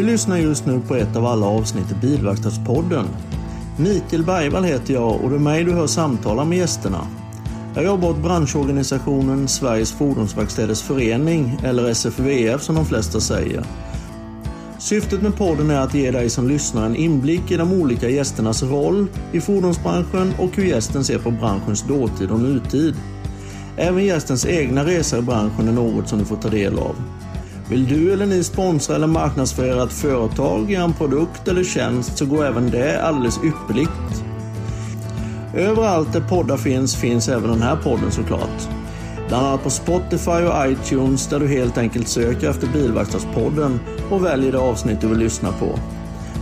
Du lyssnar just nu på ett av alla avsnitt i Bilverkstadspodden. Mikael Bergvall heter jag och det är mig du hör samtala med gästerna. Jag jobbar åt branschorganisationen Sveriges Fordonsverkstäders Förening, eller SFVF som de flesta säger. Syftet med podden är att ge dig som lyssnar en inblick i de olika gästernas roll i fordonsbranschen och hur gästen ser på branschens dåtid och nutid. Även gästens egna resor i branschen är något som du får ta del av. Vill du eller ni sponsra eller marknadsföra ett företag, en produkt eller tjänst så går även det alldeles ypperligt. Överallt där poddar finns, finns även den här podden såklart. Bland annat på Spotify och iTunes där du helt enkelt söker efter Bilverkstadspodden och väljer det avsnitt du vill lyssna på.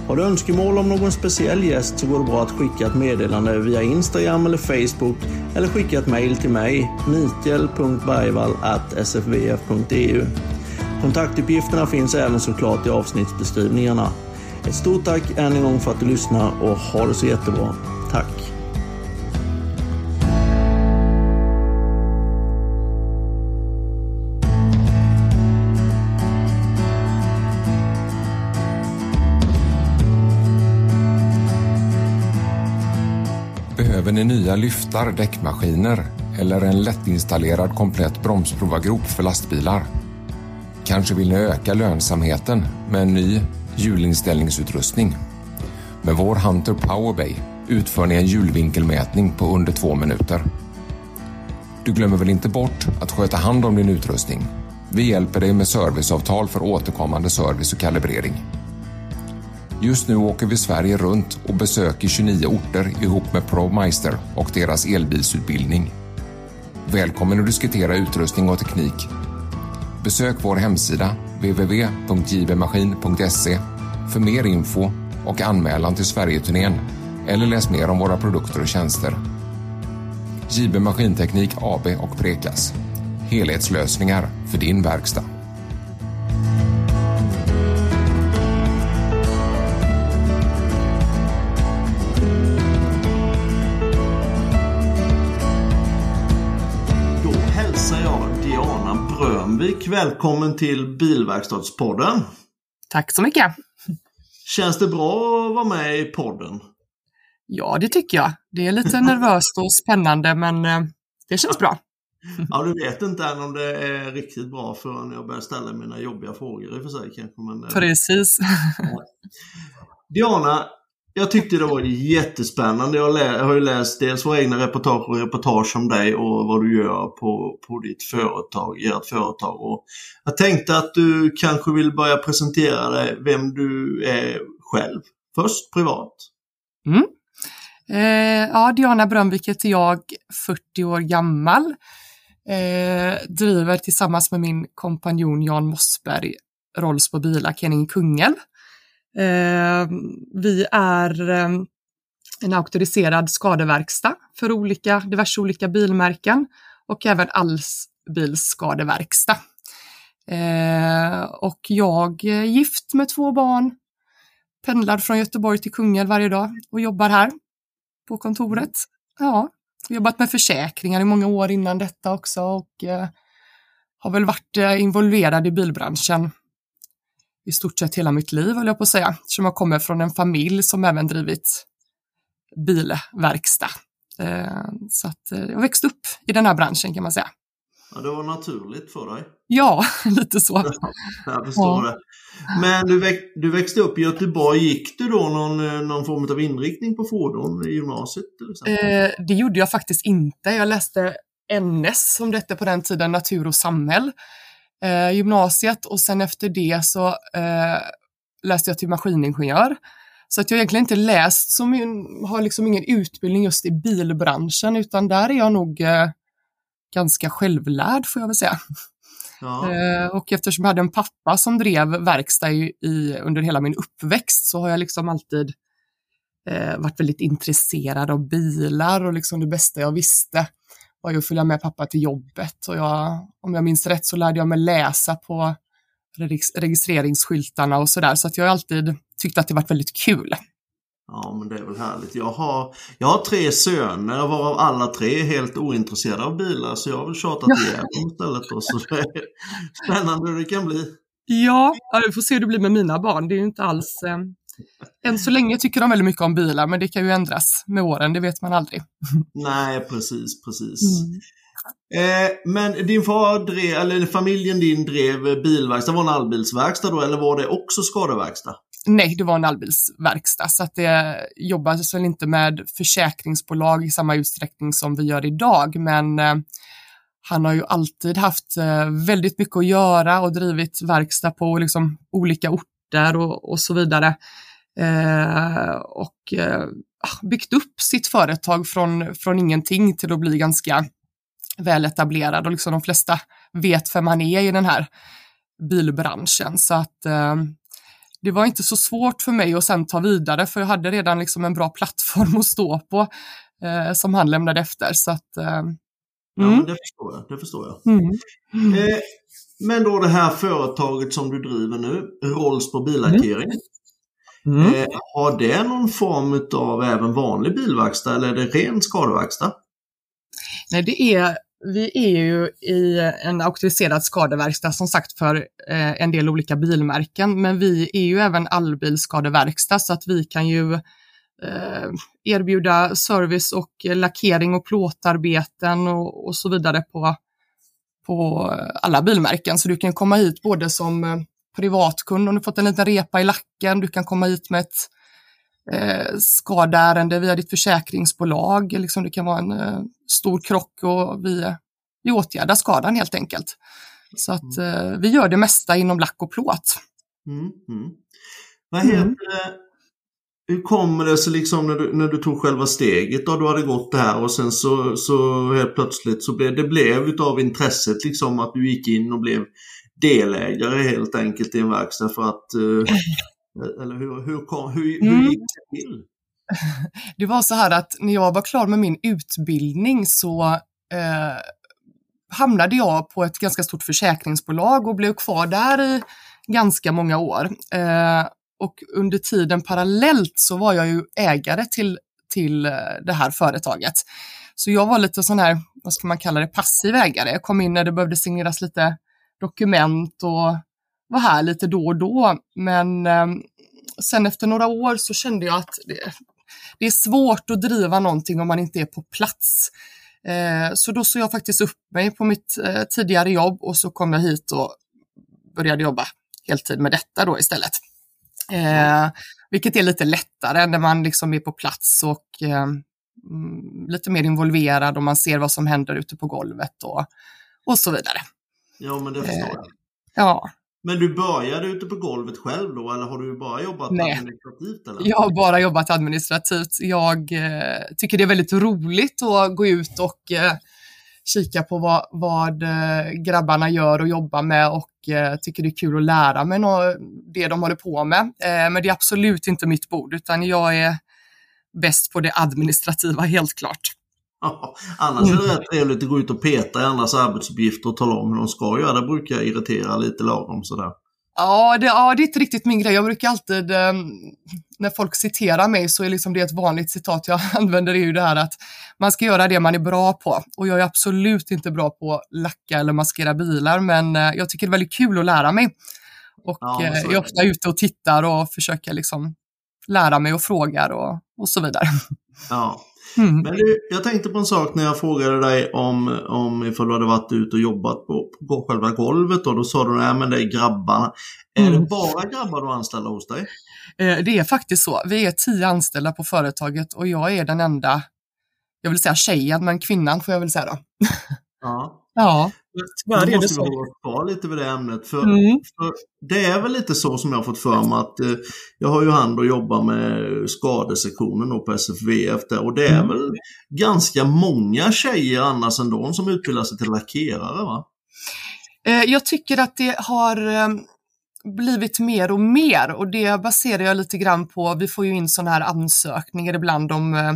Har du önskemål om någon speciell gäst så går det bra att skicka ett meddelande via Instagram eller Facebook eller skicka ett mail till mig, mikael.bergvall.sfvf.eu. Kontaktuppgifterna finns även såklart i avsnittsbeskrivningarna. Ett stort tack än en gång för att du lyssnar och ha det så jättebra. Tack! Behöver ni nya lyftar, däckmaskiner eller en lättinstallerad komplett bromsprovargrop för lastbilar? Kanske vill ni öka lönsamheten med en ny hjulinställningsutrustning? Med vår Hunter Powerbay utför ni en hjulvinkelmätning på under två minuter. Du glömmer väl inte bort att sköta hand om din utrustning? Vi hjälper dig med serviceavtal för återkommande service och kalibrering. Just nu åker vi Sverige runt och besöker 29 orter ihop med ProMeister och deras elbilsutbildning. Välkommen att diskutera utrustning och teknik. Besök vår hemsida www.jbmaskin.se för mer info och anmälan till Sverigeturnén eller läs mer om våra produkter och tjänster. JB Maskinteknik AB och Prekas. Helhetslösningar för din verkstad. Brönvik välkommen till Bilverkstadspodden. Tack så mycket. Känns det bra att vara med i podden? Ja, det tycker jag. Det är lite nervöst och spännande, men eh, det känns bra. Ja, du vet inte än om det är riktigt bra förrän jag börjar ställa mina jobbiga frågor i och för sig kanske. Men, eh, Precis. Diana, jag tyckte det var jättespännande. Jag har, lä- jag har ju läst dels våra egna reportage och reportage om dig och vad du gör på, på ditt företag, ert företag. Och jag tänkte att du kanske vill börja presentera dig, vem du är själv. Först privat. Mm. Eh, ja, Diana Brönnvik heter jag, 40 år gammal. Eh, driver tillsammans med min kompanjon Jan Mossberg Rolls på bilar, Kenning Kungälv. Eh, vi är eh, en auktoriserad skadeverkstad för olika, diverse olika bilmärken och även allbilsskadeverkstad. Eh, och jag är gift med två barn, pendlar från Göteborg till Kungälv varje dag och jobbar här på kontoret. Ja, jobbat med försäkringar i många år innan detta också och eh, har väl varit eh, involverad i bilbranschen i stort sett hela mitt liv, höll jag på att säga, eftersom jag kommer från en familj som även drivit bilverkstad. Eh, så att eh, jag växte upp i den här branschen kan man säga. Ja, det var naturligt för dig. Ja, lite så. Jag förstår Ja. det. Men du, väx, du växte upp i Göteborg. Gick du då någon, eh, någon form av inriktning på fordon i gymnasiet? Eh, det gjorde jag faktiskt inte. Jag läste NS, som det hette på den tiden, natur och samhäll, eh, gymnasiet och sen efter det så eh, läste jag till maskiningenjör. Så att jag egentligen inte läst som har liksom ingen utbildning just i bilbranschen utan där är jag nog eh, ganska självlärd får jag väl säga. Ja. Eh, och eftersom jag hade en pappa som drev verkstad i, i, under hela min uppväxt så har jag liksom alltid eh, varit väldigt intresserad av bilar och liksom det bästa jag visste var ju att följa med pappa till jobbet. Och jag, om jag minns rätt så lärde jag mig läsa på regis- registreringsskyltarna och sådär. Så att jag har alltid tyckt att det varit väldigt kul. Ja, men det är väl härligt. Jag har, jag har tre söner varav alla tre är helt ointresserade av bilar så jag har väl tjatat Ja. ihjäl dem istället. Då, så det är spännande hur det kan bli. Ja, vi får se hur det blir med mina barn. Det är ju inte alls... Än så länge tycker de väldigt mycket om bilar, men det kan ju ändras med åren, det vet man aldrig. Nej, precis, precis. Mm. Eh, men din far drev, eller familjen din drev bilverkstad, var en allbilsverkstad då, eller var det också skadeverkstad? Nej, det var en allbilsverkstad, så att det jobbades väl inte med försäkringsbolag i samma utsträckning som vi gör idag, men eh, han har ju alltid haft eh, väldigt mycket att göra och drivit verkstad på liksom olika orter och, och så vidare. Eh, och eh, byggt upp sitt företag från, från ingenting till att bli ganska väletablerad och liksom de flesta vet vem man är i den här bilbranschen. Så att eh, det var inte så svårt för mig att sen ta vidare för jag hade redan liksom en bra plattform att stå på eh, som han lämnade efter. Så att, eh, Ja, mm. det förstår jag. Det förstår jag. Mm. Mm. Eh, men då det här företaget som du driver nu, Rolls på billackering. Mm. Eh, har det någon form av även vanlig bilverkstad eller är det ren skadeverkstad? Nej, det är, vi är ju i en auktoriserad skadeverkstad som sagt för eh, en del olika bilmärken, men vi är ju även allbilsskadeverkstad så att vi kan ju eh, erbjuda service och lackering och plåtarbeten och, och, så vidare på, på alla bilmärken. Så du kan komma hit både som eh, privatkund om du fått en liten repa i lacken, du kan komma hit med ett eh, skadeärende via ditt försäkringsbolag, liksom det kan vara en eh, stor krock och vi, vi åtgärdar skadan helt enkelt. Så att eh, vi gör det mesta inom lack och plåt. Mm, mm. Vad heter mm hur kommer det sig liksom när du, när du tog själva steget då? Du hade gått det här och sen så, så helt plötsligt så blev det blev utav intresset liksom att du gick in och blev delägare helt enkelt i en verkstad för att eh, eller hur, hur, kom, hur, hur mm. gick det till? Det var så här att när jag var klar med min utbildning så eh, hamnade jag på ett ganska stort försäkringsbolag och blev kvar där i ganska många år. Eh, och under tiden parallellt så var jag ju ägare till, till eh, det här företaget. Så jag var lite sån här, vad ska man kalla det, passiv ägare. Jag kom in när det behövde signeras lite dokument och var här lite då och då. Men eh, sen efter några år så kände jag att det, det är svårt att driva någonting om man inte är på plats. Eh, så då såg jag faktiskt upp mig på mitt eh, tidigare jobb och så kom jag hit och började jobba heltid med detta då istället. Eh, vilket är lite lättare när man liksom är på plats och eh, lite mer involverad och man ser vad som händer ute på golvet och, och så vidare. Ja, men det förstår jag. Eh, ja. Men du började ute på golvet själv då eller har du bara jobbat Nej. administrativt? Eller? Jag har bara jobbat administrativt. Jag eh, tycker det är väldigt roligt att gå ut och eh, kika på vad, vad eh, grabbarna gör och jobbar med och eh, tycker det är kul att lära mig det de håller på med. Eh, men det är absolut inte mitt bord utan jag är bäst på det administrativa helt klart. Annars är det rätt trevligt att gå ut och peta i andras arbetsuppgifter och tala om hur de ska göra. Det brukar irritera lite lagom sådär. Ja det, ja, det är inte riktigt min grej. Jag brukar alltid, eh, när folk citerar mig så är liksom det ett vanligt citat jag använder är ju det här att man ska göra det man är bra på. Och jag är absolut inte bra på att lacka eller maskera bilar, men eh, jag tycker det är väldigt kul att lära mig. Och ja, eh, jag är ofta ute och tittar och försöker liksom lära mig och frågar och, och så vidare. Ja, Mm. Men du, jag tänkte på en sak när jag frågade dig om, om ifall du hade varit ute och jobbat på, på själva golvet. Då, då sa du att det är grabbarna. Mm. Är det bara grabbar du anställer hos dig? Eh, det är faktiskt så. Vi är tio anställda på företaget och jag är den enda, jag vill säga tjejen, men kvinnan får jag väl säga då. Ja. Ja, är det så. Vi måste kvar lite vid det ämnet. För, mm. för, det är väl lite så som jag fått för mig att eh, jag har ju hand och jobbar med skadesektionen på SFVF där, och det är mm. väl ganska många tjejer annars ändå som utbildar sig till lackerare va? Eh, jag tycker att det har eh, blivit mer och mer och det baserar jag lite grann på, vi får ju in sådana här ansökningar ibland om eh,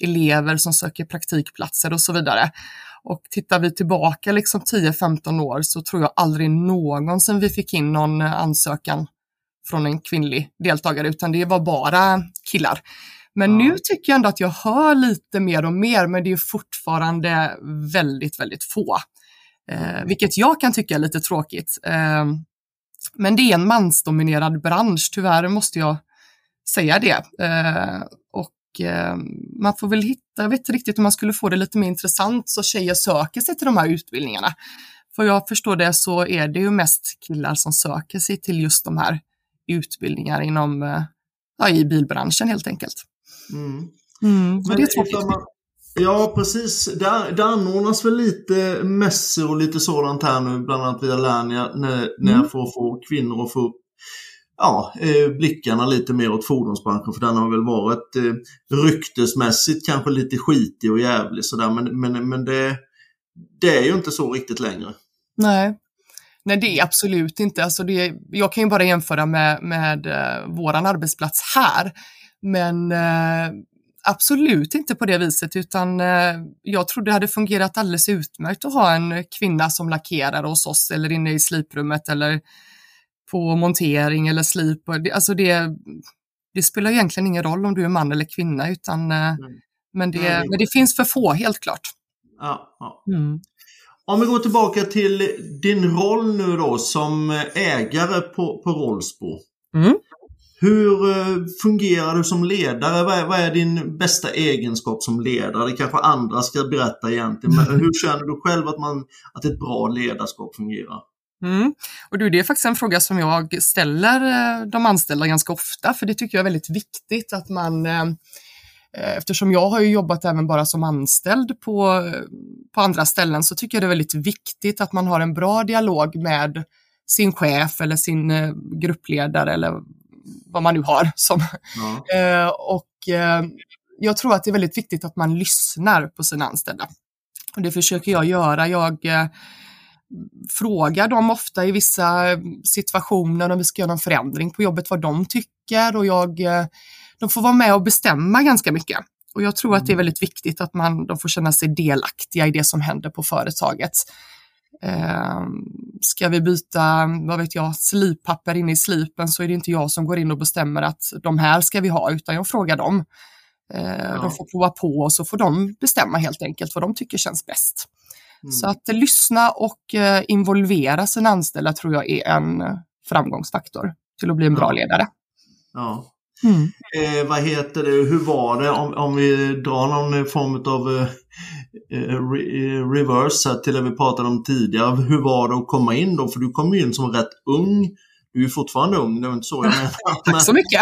elever som söker praktikplatser och så vidare. Och tittar vi tillbaka liksom 10-15 år så tror jag aldrig någonsin vi fick in någon ansökan från en kvinnlig deltagare, utan det var bara killar. Men ja. nu tycker jag ändå att jag hör lite mer och mer, men det är fortfarande väldigt, väldigt få. Eh, vilket jag kan tycka är lite tråkigt. Eh, men det är en mansdominerad bransch, tyvärr måste jag säga det. Eh, och eh, man får väl hitta, jag vet inte riktigt om man skulle få det lite mer intressant så tjejer söker sig till de här utbildningarna. För jag förstår det så är det ju mest killar som söker sig till just de här utbildningarna inom, eh, ja, i bilbranschen helt enkelt. Mm. Mm, Men det är tråkigt. ja, precis. Det, det anordnas väl lite mässor och lite sådant här nu, bland annat via Lernia, när, när Mm. för att få kvinnor att få upp ja, eh, blickarna lite mer åt fordonsbranschen, för den har väl varit eh, ryktesmässigt kanske lite skitig och jävlig sådär, men, men, men det, det är ju inte så riktigt längre. Nej. Nej, det är absolut inte. Alltså det, jag kan ju bara jämföra med, med eh, våran arbetsplats här. Men eh, absolut inte på det viset, utan eh, jag tror det hade fungerat alldeles utmärkt att ha en kvinna som lackerar hos oss eller inne i sliprummet eller på montering eller slip. Alltså det, det spelar egentligen ingen roll om du är man eller kvinna, utan eh, men, det, Nej. men det finns för få, helt klart. Ja, ja. Mm. Om vi går tillbaka till din roll nu då som ägare på, på Rollsbo. Mm. Hur eh, fungerar du som ledare? Vad är, vad är din bästa egenskap som ledare? Det kanske andra ska berätta egentligen. Men hur känner du själv att, man, att ett bra ledarskap fungerar? Mm. Och det är faktiskt en fråga som jag ställer eh, de anställda ganska ofta, för det tycker jag är väldigt viktigt att man eh, eh, Eftersom jag har ju jobbat även bara som anställd på, på andra ställen så tycker jag det är väldigt viktigt att man har en bra dialog med sin chef eller sin gruppledare eller vad man nu har. Som. Eh, och jag tror att det är väldigt viktigt att man lyssnar på sina anställda. Och det försöker jag göra. Jag frågar dem ofta i vissa situationer om vi ska göra någon förändring på jobbet, vad de tycker och jag, eh, de får vara med och bestämma ganska mycket. Och jag tror att det är väldigt viktigt att man, de får känna sig delaktiga i det som händer på företaget. Eh, ska vi byta, vad vet jag, slippapper inne i slipen så är det inte jag som går in och bestämmer att de här ska vi ha, utan jag frågar dem. Eh, De får prova på och så får de bestämma helt enkelt vad de tycker känns bäst. Mm. Så att lyssna och eh, involvera sina anställda tror jag är en eh, framgångsfaktor till att bli en bra ledare. Ja. Mm. Eh, vad heter det, hur var det om, om vi drar någon form av eh, eh, re, eh, reverse här till det vi pratade om tidigare. Hur var det att komma in då? För du kom in som rätt ung. Du är ju fortfarande ung, det var inte så jag menade. Tack så mycket.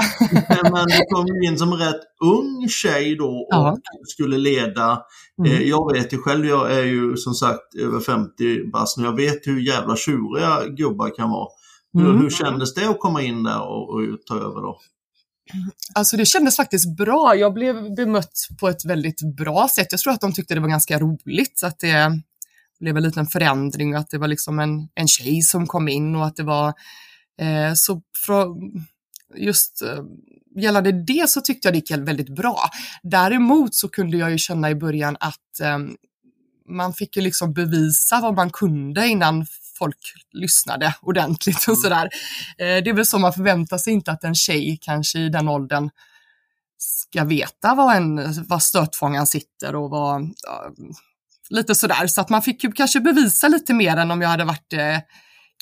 Men, men du kom in som rätt ung tjej då och Ja. skulle leda. Mm. Eh, jag vet ju själv, jag är ju som sagt över 50 bast nu. Jag vet hur jävla tjuriga gubbar kan vara. Hur, Mm. hur kändes det att komma in där och, och ta över då? Alltså det kändes faktiskt bra. Jag blev bemött på ett väldigt bra sätt. Jag tror att de tyckte det var ganska roligt att det blev en liten förändring och att det var liksom en, en tjej som kom in och att det var eh, så från, just eh, gällande det så tyckte jag det gick väldigt bra. Däremot så kunde jag ju känna i början att eh, man fick ju liksom bevisa vad man kunde innan folk lyssnade ordentligt och sådär. Eh, det är väl så man förväntar sig inte att en tjej kanske i den åldern ska veta var, en, var stötfångaren sitter och vad, ja, lite sådär. Så att man fick ju kanske bevisa lite mer än om jag hade varit eh,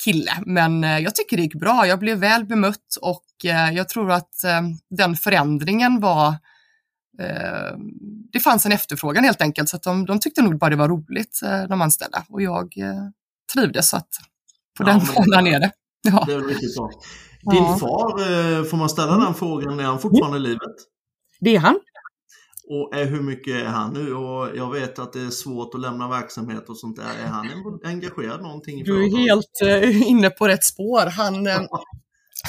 kille. Men eh, jag tycker det gick bra. Jag blev väl bemött och eh, jag tror att eh, den förändringen var det fanns en efterfrågan helt enkelt, så att de, de tyckte nog bara det var roligt, de anställda. Och jag trivdes, så att på Ja, den banan är det. Ja. Det är riktigt bra. Din Ja. far, får man ställa den frågan, är han fortfarande i livet? Det är han. Och är, hur mycket är han nu? Och jag vet att det är svårt att lämna verksamhet och sånt där. Är han en- engagerad någonting Du är helt eh, inne på rätt spår. Han, eh,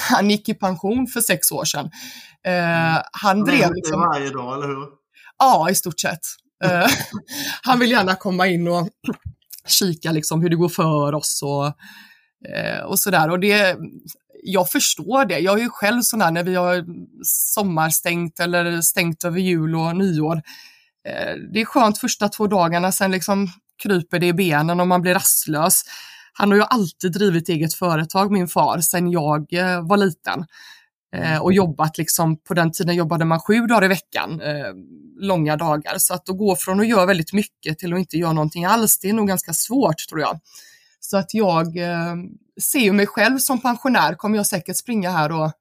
han gick i pension för sex år sedan. Eh, han Han är drev liksom, varje dag, eller hur? ja i stort sett. Eh, han vill gärna komma in och kika liksom hur det går för oss och, Eh, och sådär. Och det, jag förstår det. Jag är ju själv sån där när vi har sommarstängt eller stängt över jul och nyår. Eh, det är skönt första två dagarna, sen liksom kryper det i benen och man blir rastlös. Han har ju alltid drivit eget företag, min far, sedan jag eh, var liten. Och jobbat liksom, på den tiden jobbade man sju dagar i veckan, eh, långa dagar. Så att gå från att göra väldigt mycket till att inte göra någonting alls, det är nog ganska svårt tror jag. Så att jag eh, ser ju mig själv som pensionär, kommer jag säkert springa här och,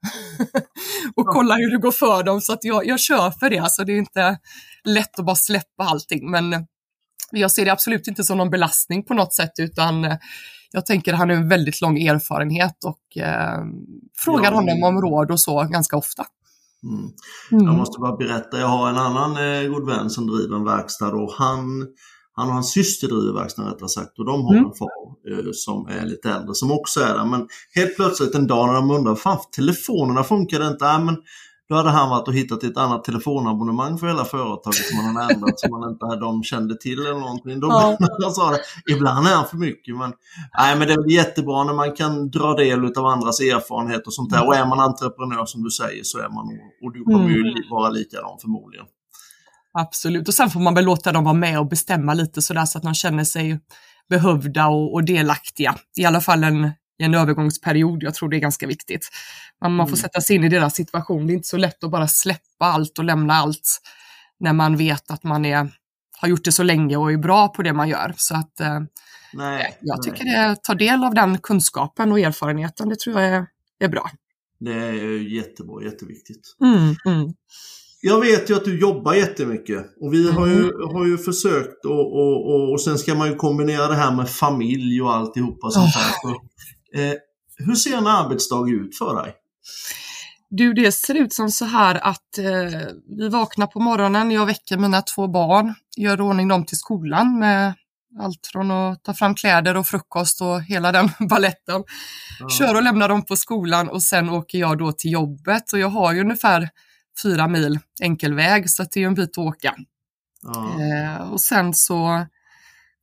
och kolla hur det går för dem. Så att jag, jag kör för det. Alltså det är inte lätt att bara släppa allting, men jag ser det absolut inte som någon belastning på något sätt, utan eh, jag tänker att han har en väldigt lång erfarenhet och eh, frågar ja, honom om råd och så ganska ofta. Mm. Mm. Jag måste bara berätta, jag har en annan eh, god vän som driver en verkstad och han han och hans syster driver verkstaden rättare sagt och de har mm. en far eh, som är lite äldre som också är där. Men helt plötsligt en dag när de undrar, fan telefonerna funkade inte. Äh, men då hade han varit och hittat ett annat telefonabonnemang för hela företaget som han hade ändrat som man inte de kände till eller någonting. Då, ja. han sa det, ibland är han för mycket men, nej, men det är jättebra när man kan dra del av andras erfarenhet och sånt där. Och är man entreprenör som du säger så är man och du kommer ju mm. vara likadan förmodligen. Absolut, och sen får man väl låta dem vara med och bestämma lite sådär så att de känner sig behövda och, och delaktiga. I alla fall en, en övergångsperiod, jag tror det är ganska viktigt. Man, man får mm. sätta sig in i deras situation, det är inte så lätt att bara släppa allt och lämna allt när man vet att man är, har gjort det så länge och är bra på det man gör. Så att eh, nej, jag tycker nej. det, ta del av den kunskapen och erfarenheten, det tror jag är, är bra. Det är jättebra, jätteviktigt. Mm, mm jag vet ju att du jobbar jättemycket och vi har ju, mm. har ju försökt och, och, och, och sen ska man ju kombinera det här med familj och alltihopa sånt här. Så, eh, hur ser en arbetsdag ut för dig? Du, det ser ut som så här att eh, vi vaknar på morgonen, jag väcker mina två barn, gör ordning dem till skolan med allt från att ta fram kläder och frukost och hela den balletten. Ja. Kör och lämnar dem på skolan och sen åker jag då till jobbet och jag har ju ungefär fyra mil enkel väg så det är en bit att åka. Ja. Eh, och sen så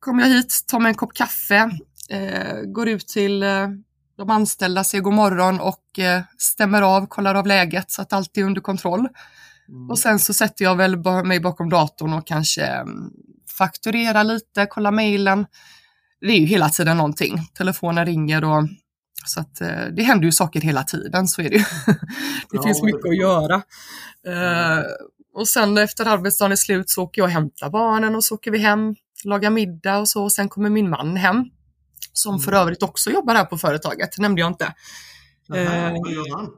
kommer jag hit, tar mig en kopp kaffe, eh, går ut till eh, de anställda, säger god morgon och eh, stämmer av, kollar av läget så att allt är under kontroll. Mm. Och sen så sätter jag väl mig bakom datorn och kanske mm, fakturerar lite, kollar mejlen. Det är ju hela tiden någonting. Telefonen ringer och så att eh, det händer ju saker hela tiden, så är det ju. det finns mycket att göra. Uh, och sen efter arbetsdagen är slut så åker jag och hämtar barnen och så åker vi hem, lagar middag och så. Och sen kommer min man hem, som för mm. övrigt också jobbar här på företaget, nämnde jag inte. Han?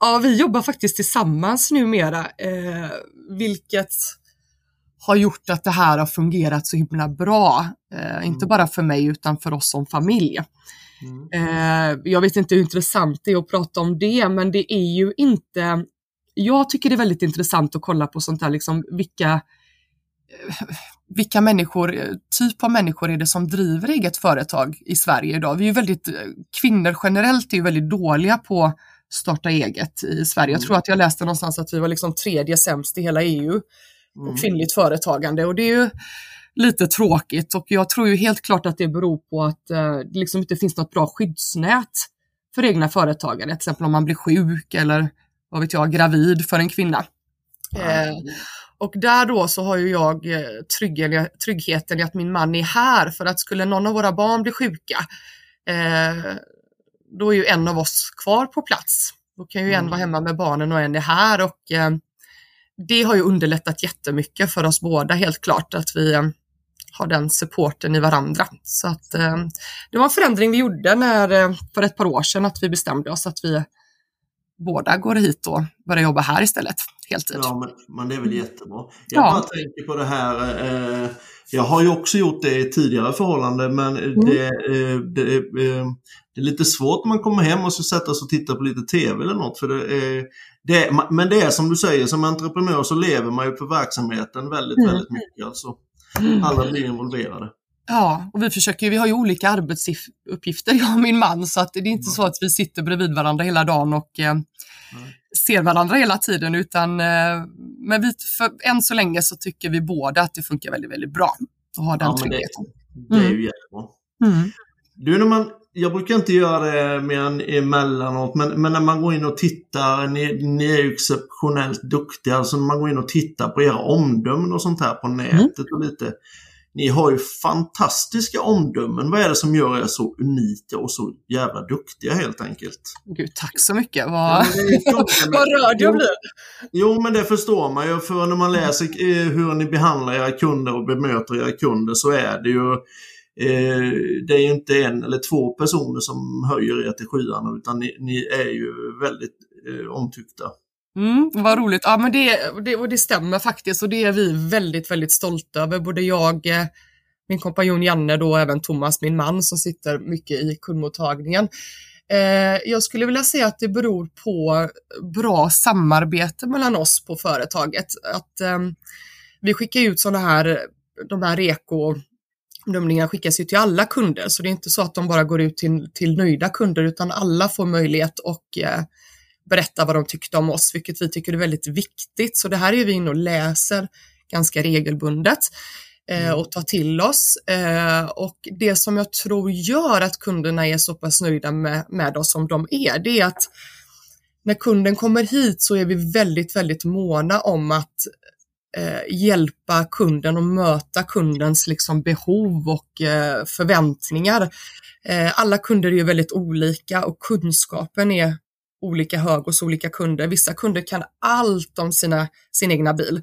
Ja, vi jobbar faktiskt tillsammans numera, uh, vilket har gjort att det här har fungerat så himla bra. Mm. Inte bara för mig utan för oss som familj. Mm. Eh, jag vet inte hur intressant det är att prata om det, men det är ju inte... Jag tycker det är väldigt intressant att kolla på sånt här, liksom vilka, eh, vilka människor, typ av människor är det som driver eget företag i Sverige idag? Vi är ju väldigt, kvinnor generellt är ju väldigt dåliga på starta eget i Sverige. Jag mm. tror att jag läste någonstans att vi var liksom tredje sämst i hela EU på mm. kvinnligt företagande och det är ju lite tråkigt och jag tror ju helt klart att det beror på att eh, det liksom inte finns något bra skyddsnät för egna företagare, till exempel om man blir sjuk eller vad vet jag, gravid för en kvinna. Eh, och där då så har ju jag eh, tryggheten i att min man är här för att skulle någon av våra barn bli sjuka, eh, då är ju en av oss kvar på plats. Då kan ju en mm. vara hemma med barnen och en är här och eh, det har ju underlättat jättemycket för oss båda helt klart att vi har den supporten i varandra. Så att eh, det var en förändring vi gjorde när, eh, för ett par år sedan att vi bestämde oss att vi båda går hit och börjar jobba här istället, heltid. Ja, men, men det är väl jättebra. Jag ja. bara tänker på det här, eh, jag har ju också gjort det i tidigare förhållanden men mm. det, eh, det, eh, det, är lite svårt när man kommer hem och så sätta sig och titta på lite TV eller något. För det, det, men det är som du säger, som entreprenör så lever man ju på verksamheten väldigt, mm. väldigt mycket. Alltså. Alla blir involverade. Ja, och vi försöker vi har ju olika arbetsuppgifter, jag och min man, så att det är inte mm. så att vi sitter bredvid varandra hela dagen och eh, mm. ser varandra hela tiden, utan eh, men vi, för, än så länge så tycker vi båda att det funkar väldigt, väldigt bra att ha den ja, tryggheten. Det, det, är ju mm. jättebra. Mm. Du, när man, jag brukar inte göra det mer än emellanåt, men, men när man går in och tittar, ni, ni är ju exceptionellt duktiga, alltså när man går in och tittar på era omdömen och sånt här på nätet mm. och lite. Ni har ju fantastiska omdömen. Vad är det som gör er så unika och så jävla duktiga helt enkelt? Gud, tack så mycket. Vad, Vad rörd jag blir. Jo, men det förstår man ju. För när man läser eh, hur ni behandlar era kunder och bemöter era kunder så är det ju eh, det är ju inte en eller två personer som höjer er till skyarna utan ni, ni är ju väldigt eh, omtyckta. Mm, vad roligt. Ja, men det, det, och det stämmer faktiskt och det är vi väldigt, väldigt stolta över. Både jag, eh, min kompanjon Janne då och även Thomas, min man som sitter mycket i kundmottagningen. Eh, jag skulle vilja säga att det beror på bra samarbete mellan oss på företaget. Att eh, vi skickar ut sådana här, de här reko bedömningarna skickas ju till alla kunder, så det är inte så att de bara går ut till, till nöjda kunder, utan alla får möjlighet och eh, berätta vad de tyckte om oss, vilket vi tycker är väldigt viktigt. Så det här är vi inne och läser ganska regelbundet eh, mm. och tar till oss. Eh, och det som jag tror gör att kunderna är så pass nöjda med, med oss som de är, det är att när kunden kommer hit så är vi väldigt, väldigt måna om att eh, hjälpa kunden och möta kundens liksom, behov och eh, förväntningar. Eh, alla kunder är ju väldigt olika och kunskapen är olika hög hos olika kunder. Vissa kunder kan allt om sina, sin egna bil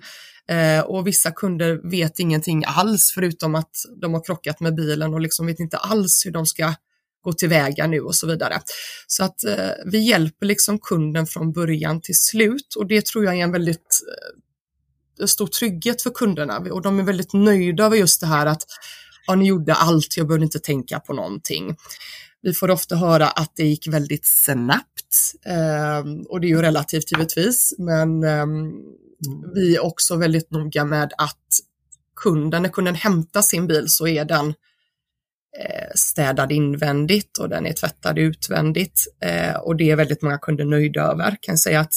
eh, och vissa kunder vet ingenting alls förutom att de har krockat med bilen och liksom vet inte alls hur de ska gå tillväga nu och så vidare. Så att eh, vi hjälper liksom kunden från början till slut och det tror jag är en väldigt eh, stor trygghet för kunderna och de är väldigt nöjda över just det här att ja, ni gjorde allt, jag behöver inte tänka på någonting. Vi får ofta höra att det gick väldigt snabbt eh, och det är ju relativt givetvis, men eh, vi är också väldigt noga med att kunden, när kunden hämtar sin bil så är den eh, städad invändigt och den är tvättad utvändigt eh, och det är väldigt många kunder nöjda över. Jag kan säga att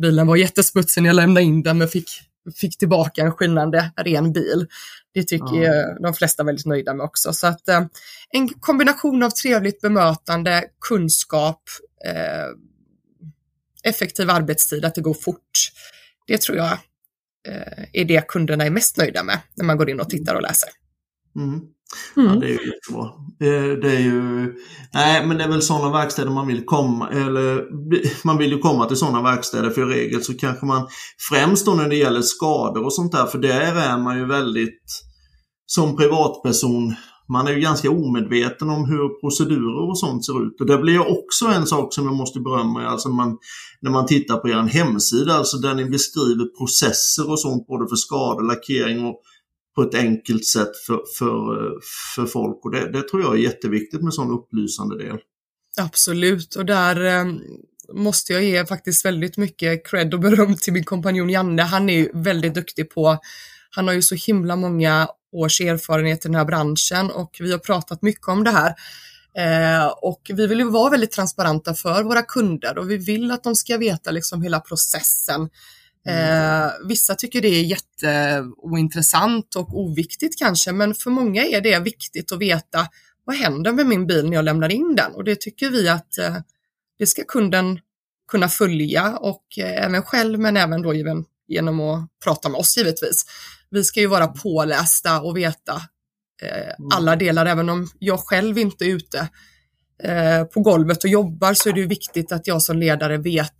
bilen var jättesmutsig när jag lämnade in den men fick, fick tillbaka en skinande ren bil. Det tycker ja. de flesta väldigt nöjda med också. Så att eh, en kombination av trevligt bemötande, kunskap, eh, effektiv arbetstid, att det går fort. Det tror jag eh, är det kunderna är mest nöjda med när man går in och tittar och läser. Mm. Mm. Ja, det är ju jättebra. Det, det, är ju, nej, men det är väl sådana verkstäder man vill komma, eller man vill ju komma till sådana verkstäder för i regel så kanske man, främst då när det gäller skador och sånt där, för där är man ju väldigt, som privatperson, man är ju ganska omedveten om hur procedurer och sånt ser ut. Och det blir också en sak som jag måste berömma, alltså man, när man tittar på er hemsida, alltså där ni beskriver processer och sånt, både för skador, lackering och på ett enkelt sätt för, för, för folk. Och det, det tror jag är jätteviktigt med sån upplysande del. Absolut, och där eh, måste jag ge faktiskt väldigt mycket cred och beröm till min kompanjon Janne. Han är ju väldigt duktig på, han har ju så himla många års erfarenhet i den här branschen och vi har pratat mycket om det här. Eh, och vi vill ju vara väldigt transparenta för våra kunder och vi vill att de ska veta liksom hela processen. Mm. Eh, vissa tycker det är jätteointressant och oviktigt kanske, men för många är det viktigt att veta vad händer med min bil när jag lämnar in den? Och det tycker vi att eh, det ska kunden kunna följa och eh, även själv, men även då genom, genom att prata med oss givetvis. Vi ska ju vara pålästa och veta eh, mm. alla delar, även om jag själv inte är ute eh, på golvet och jobbar så är det viktigt att jag som ledare vet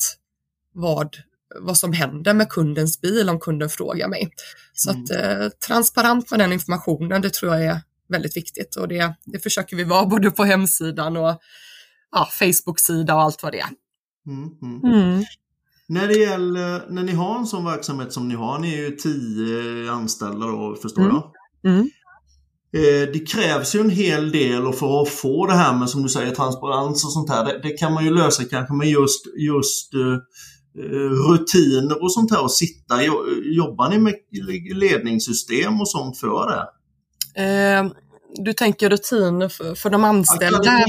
vad vad som händer med kundens bil om kunden frågar mig. Så mm. att eh, transparent med den informationen, det tror jag är väldigt viktigt och det, det försöker vi vara både på hemsidan och ja, Facebook-sida och allt vad det är. Mm, mm. Mm. När det gäller, när ni har en sån verksamhet som ni har, ni är ju tio anställda då förstår mm. jag. Mm. Eh, det krävs ju en hel del för att få det här med som du säger transparens och sånt här. Det, det kan man ju lösa kanske med just, just uh, Eh, rutiner och sånt här och sitta? Jobbar ni med ledningssystem och sånt för det? Eh, du tänker rutiner för, för de anställda? Ja,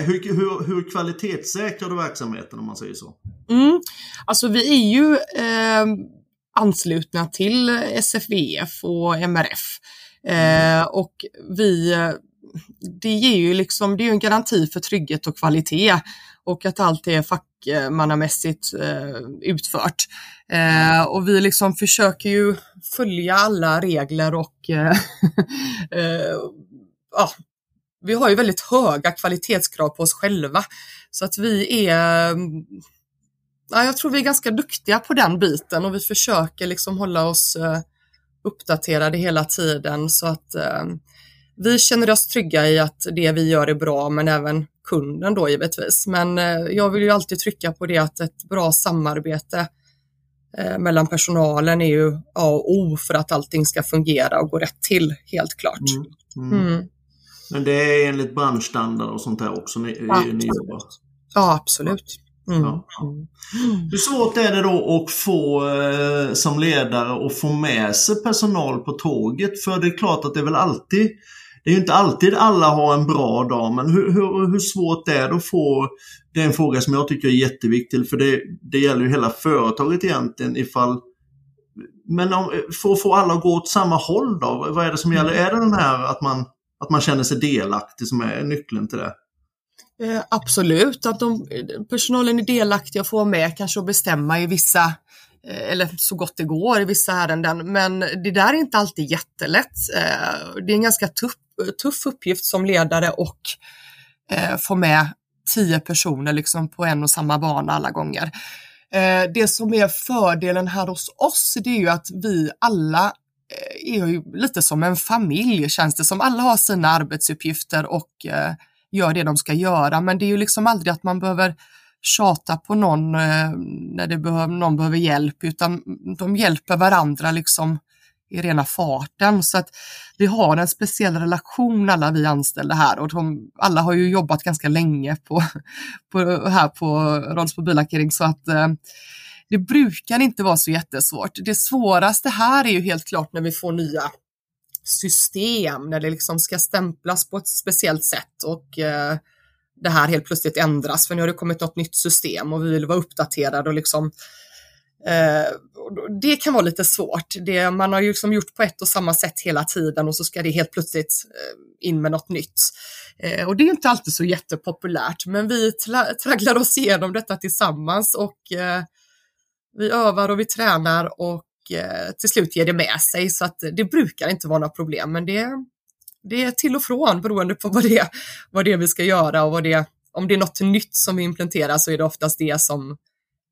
hur, hur, hur kvalitetssäkrar du verksamheten om man säger så? Mm. Alltså vi är ju eh, anslutna till SFVF och MRF. Eh, och vi, det ger ju liksom, det är en garanti för trygghet och kvalitet och att allt är fackmannamässigt eh, utfört. Eh, och vi liksom försöker ju följa alla regler och eh, eh, ja, vi har ju väldigt höga kvalitetskrav på oss själva. Så att vi är, mm, ja, jag tror vi är ganska duktiga på den biten och vi försöker liksom hålla oss eh, uppdaterade hela tiden så att eh, vi känner oss trygga i att det vi gör är bra, men även kunden då givetvis. Men eh, jag vill ju alltid trycka på det att ett bra samarbete eh, mellan personalen är ju A och O för att allting ska fungera och gå rätt till, helt klart. Mm. Mm. Mm. Men det är enligt branschstandard och sånt där också ni, ja. ni jobbar? Ja, absolut. Mm. Ja. Hur svårt är det då att få eh, som ledare att få med sig personal på tåget? För det är klart att det är väl alltid det är inte alltid alla har en bra dag, men hur, hur, hur svårt är det att få... Det är en fråga som jag tycker är jätteviktig, för det, det gäller ju hela företaget egentligen ifall... Men om, för att få alla att gå åt samma håll då, vad är det som gäller? Är det den här att man, att man känner sig delaktig som är nyckeln till det? Eh, absolut, att de, personalen är delaktig och får med kanske att bestämma i vissa, Eh, eller så gott det går i vissa ärenden. Men det där är inte alltid jättelätt. Eh, det är en ganska tuff, tuff uppgift som ledare och eh, få med tio personer liksom på en och samma bana alla gånger. Det som är fördelen här hos oss, det är ju att vi alla är ju lite som en familj känns det som. Alla har sina arbetsuppgifter och gör det de ska göra. Men det är ju liksom aldrig att man behöver tjata på någon eh, när det behöv, någon behöver hjälp, utan de hjälper varandra liksom i rena farten. Så att vi har en speciell relation alla vi anställda här och de, alla har ju jobbat ganska länge på, på, här på Rolls billackering så att eh, det brukar inte vara så jättesvårt. Det svåraste här är ju helt klart när vi får nya system när det liksom ska stämplas på ett speciellt sätt och eh, det här helt plötsligt ändras för nu har det kommit något nytt system och vi vill vara uppdaterade och liksom eh, det kan vara lite svårt. Det, man har ju liksom gjort på ett och samma sätt hela tiden och så ska det helt plötsligt eh, in med något nytt. Eh, och det är inte alltid så jättepopulärt, men vi tragglar oss igenom detta tillsammans och eh, vi övar och vi tränar och eh, till slut ger det med sig så att det brukar inte vara några problem men det, det är till och från beroende på vad det, vad det är vi ska göra och vad det, om det är något nytt som vi implementerar så är det oftast det som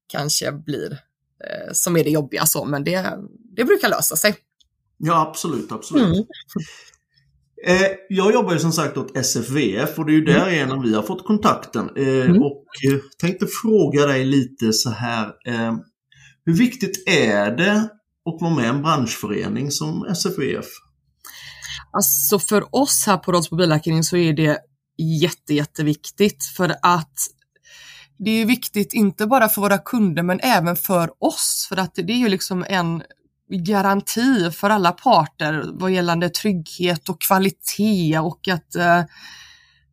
kanske blir eh, som är det jobbiga så men det, det brukar lösa sig. Ja absolut, absolut. Mm. Eh, jag jobbar ju som sagt åt SFVF och det är ju därigenom mm. vi har fått kontakten. Eh, mm. Och eh, tänkte fråga dig lite så här. Hur viktigt är det och vara med i en branschförening som SFVF? Alltså för oss här på Rolls Mobilacademy så är det jätte, jätteviktigt för att det är viktigt inte bara för våra kunder men även för oss. För att det är ju liksom en garanti för alla parter vad gällande trygghet och kvalitet och att eh,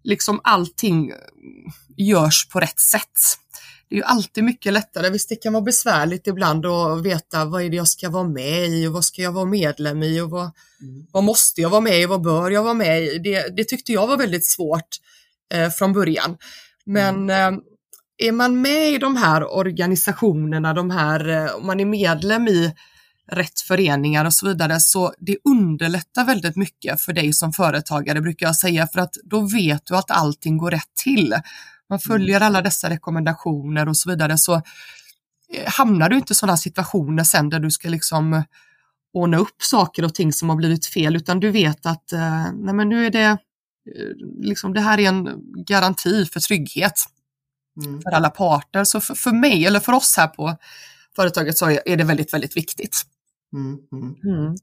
liksom allting eh, görs på rätt sätt det är ju alltid mycket lättare. Visst, det kan vara besvärligt ibland att veta vad är det jag ska vara med i och vad ska jag vara medlem i och vad, mm. vad måste jag vara med i, vad bör jag vara med i? Det, det tyckte jag var väldigt svårt eh, från början. Men mm. eh, är man med i de här organisationerna, de här, eh, om man är medlem i rätt föreningar och så vidare, så det underlättar väldigt mycket för dig som företagare brukar jag säga, för att då vet du att allting går rätt till man följer alla dessa rekommendationer och så vidare så eh, hamnar du inte i sådana situationer sen där du ska liksom ordna upp saker och ting som har blivit fel utan du vet att eh, nej men nu är det eh, liksom det här är en garanti för trygghet mm. för alla parter. Så för, för, mig eller för oss här på företaget så är det väldigt, väldigt viktigt. Mm, mm.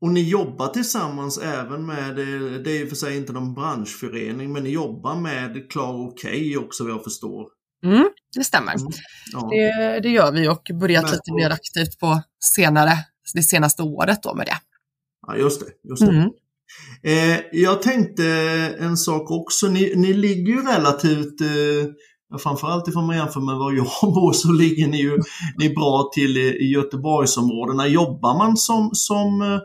Och ni jobbar tillsammans även med, det är ju för sig inte någon branschförening, men ni jobbar med Klar OK också vad jag förstår. Mm, det stämmer. Mm, ja. det, det, gör vi och börjat men, lite mer aktivt på senare, det senaste året då med det. Ja, just det. Just det. Mm. Eh, jag tänkte en sak också. Ni, ni ligger ju relativt eh, framförallt ifrån man jämför med var jag bor så ligger ni ju ni bra till i, i Göteborgsområdena. Jobbar man som, som eh,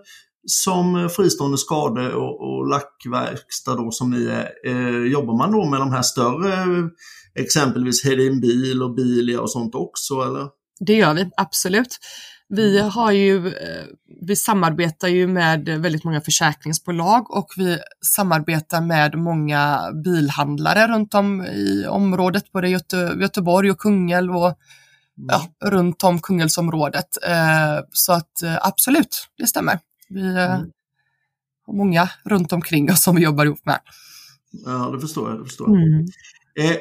som fristående skade och, och lackverkstad då som ni är, eh, jobbar man då med de här större, exempelvis Hedin Bil och Bilia och sånt också eller? Det gör vi, absolut. Vi, mm. har ju, eh, vi samarbetar ju med väldigt många försäkringsbolag och vi samarbetar med många bilhandlare runt om i området, både Göte, Göteborg och Kungälv och mm. ja, runt om Kungälvsområdet. Eh, så att eh, absolut, det stämmer. Vi, eh, mm. många runt omkring oss som vi jobbar ihop med. Ja, det förstår jag. Det, förstår jag. Mm. Eh,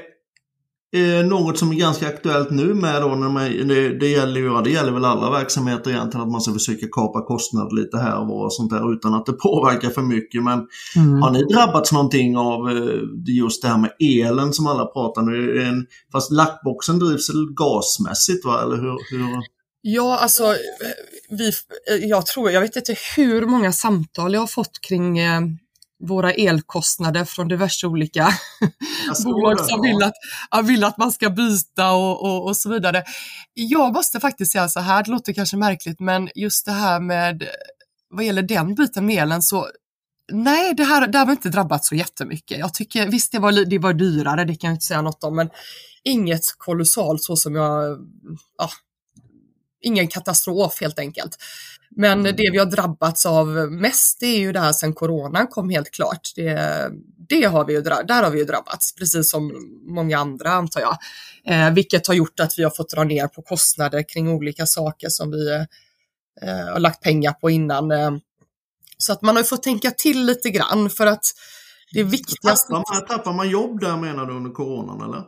Eh, något som är ganska aktuellt nu med då, när man, det, det, gäller ju, det gäller väl alla verksamheter egentligen, att man ska försöka kapa kostnader lite här och var och sånt där utan att det påverkar för mycket. Men mm. har ni drabbats någonting av eh, just det här med elen som alla pratar nu? En, fast lackboxen drivs gasmässigt va, eller hur? hur? Ja, alltså, vi, eh, jag tror, jag vet inte hur många samtal jag har fått kring eh, våra elkostnader från diverse olika bolag som vill att, vill att man ska byta och, och, och, så vidare. Jag måste faktiskt säga så här, det låter kanske märkligt, men just det här med vad gäller den biten med elen så Nej, det här, det här har inte drabbat så jättemycket. Jag tycker visst, det var, det var dyrare, det kan jag inte säga något om, men inget kolossalt så som jag, ja, ingen katastrof helt enkelt. Men mm. det vi har drabbats av mest det är ju det här sen coronan kom helt klart. Det, det har vi ju, där har vi ju drabbats, precis som många andra antar jag. Eh, vilket har gjort att vi har fått dra ner på kostnader kring olika saker som vi eh, har lagt pengar på innan. Eh. Så att man har fått tänka till lite grann för att det viktigaste... Tappar man, tappar man jobb där menar du under coronan eller?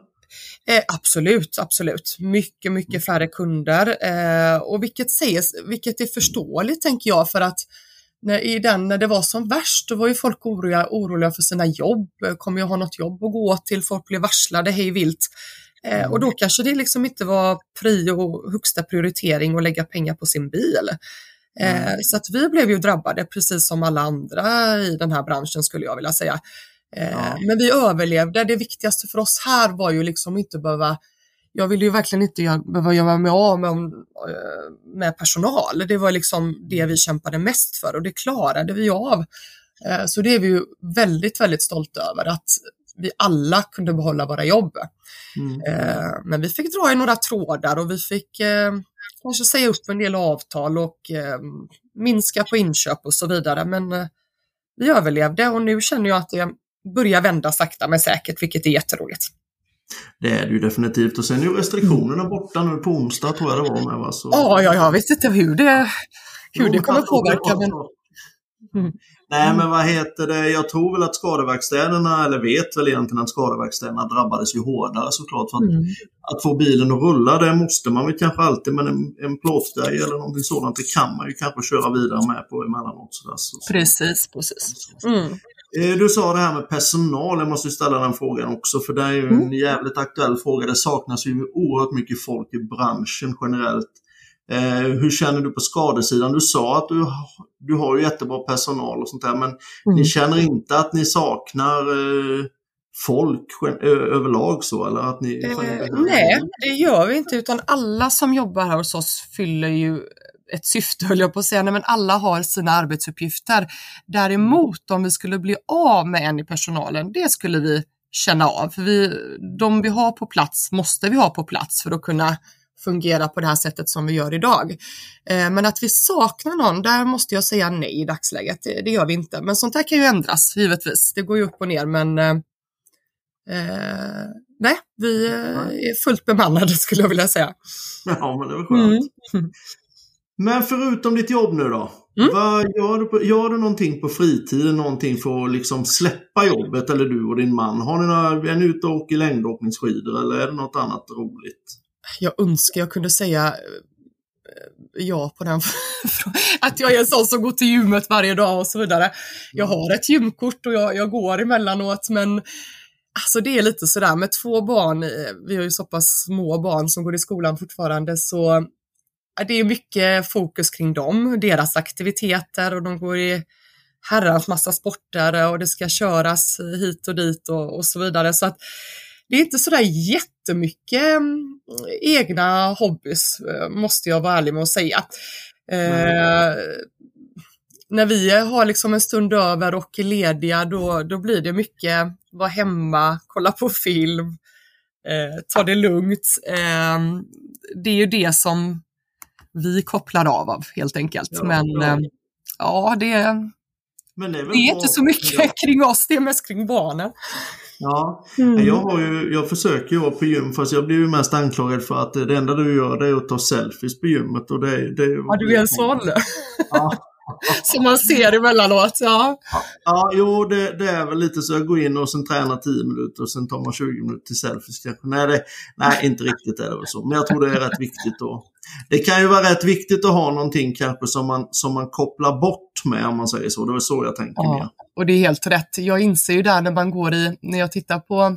Eh, absolut, absolut. Mycket, mycket mm. färre kunder eh, och vilket, ses, vilket är förståeligt tänker jag för att när, i den, när det var som värst, då var ju folk oroliga, oroliga för sina jobb. Kommer jag ha något jobb att gå till? Folk blev varslade hej vilt. Eh, och då mm. kanske det liksom inte var prio, högsta prioritering att lägga pengar på sin bil. Eh, mm. Så att vi blev ju drabbade precis som alla andra i den här branschen skulle jag vilja säga. Eh, ja. Men vi överlevde. Det viktigaste för oss här var ju liksom inte behöva jag ville ju verkligen inte behöva göra mig av med, eh, med personal. Det var liksom det vi kämpade mest för och det klarade vi av. Eh, så det är vi ju väldigt, väldigt stolta över att vi alla kunde behålla våra jobb. Mm. Men vi fick dra i några trådar och vi fick kanske säga upp en del avtal och minska på inköp och så vidare. Men vi överlevde och nu känner jag att det börjar vända sakta men säkert, vilket är jätteroligt. Det är det ju definitivt och sen är ju restriktionerna borta nu på onsdag tror jag det var med va? Så... Ja, ja, jag vet inte hur det, hur jo, det kommer påverka. Men... Mm. Nej men vad heter det, jag tror väl att skadeverkstäderna, eller vet väl egentligen att skadeverkstäderna drabbades ju hårdare såklart. För att, mm. att få bilen att rulla det måste man väl kanske alltid, men en, en plåtgrej eller någonting sådant det kan man ju kanske köra vidare med på emellanåt. Så så. Precis, precis. Mm. Eh, du sa det här med personal, jag måste ställa den frågan också för det är ju en mm. jävligt aktuell fråga. Det saknas ju oerhört mycket folk i branschen generellt. Eh, hur känner du på skadesidan? Du sa att du, du har ju jättebra personal och sånt där men mm. ni känner inte att ni saknar eh, folk överlag så eller att ni? Eh, nej, det gör vi inte utan alla som jobbar här hos oss fyller ju ett syfte höll jag på att säga, Nej, men alla har sina arbetsuppgifter. Däremot om vi skulle bli av med en i personalen, det skulle vi känna av. För vi, de vi har på plats måste vi ha på plats för att kunna fungera på det här sättet som vi gör idag. Eh, men att vi saknar någon, där måste jag säga nej i dagsläget. Det, gör vi inte. Men sånt här kan ju ändras givetvis. Det går ju upp och ner men eh, eh nej, vi eh, är fullt bemannade skulle jag vilja säga. Ja, men det var skönt. Mm. Men förutom ditt jobb nu då? Mm. Vad gör, du på, gör du någonting på fritiden, någonting för att liksom släppa jobbet eller du och din man? Har ni några, är ni ute och åker längdåkningsskidor eller är det något annat roligt? Jag önskar jag kunde säga eh, ja på den att jag är en sån som går till gymmet varje dag och så vidare. Jag har ett gymkort och jag, jag går emellanåt men Alltså det är lite sådär med två barn, eh, vi har ju så pass små barn som går i skolan fortfarande så det är mycket fokus kring dem, deras aktiviteter och de går i herrans massa sporter och det ska köras hit och dit och, och så vidare. Så att det är inte sådär jättemycket mm, egna hobbys, eh, måste jag vara ärlig med att säga. Eh, när vi har liksom en stund över och är lediga, då, då blir det mycket vara hemma, kolla på film, eh, ta det lugnt. Eh, det är ju det som vi kopplar av av helt enkelt. Ja, Men ja, eh, ja det, Men det är, det är inte så mycket kring oss, det är mest kring barnen. Ja, mm. jag, har ju, jag försöker ju vara på gym fast jag blir ju mest anklagad för att det enda du gör det är att ta selfies på gymmet. Och det, det, ja, du är en sån? Ja, som man ser emellanåt. Ja, ja jo, det, det är väl lite så. Jag går in och sen tränar 10 minuter och sen tar man 20 minuter till selfies kanske. Nej, det, nej inte riktigt är det väl så. Men jag tror det är rätt viktigt då. Det kan ju vara rätt viktigt att ha någonting kanske som man, som man kopplar bort med om man säger så. Det är så jag tänker ja, mer. Och det är helt rätt. Jag inser ju där när man går i, när jag tittar på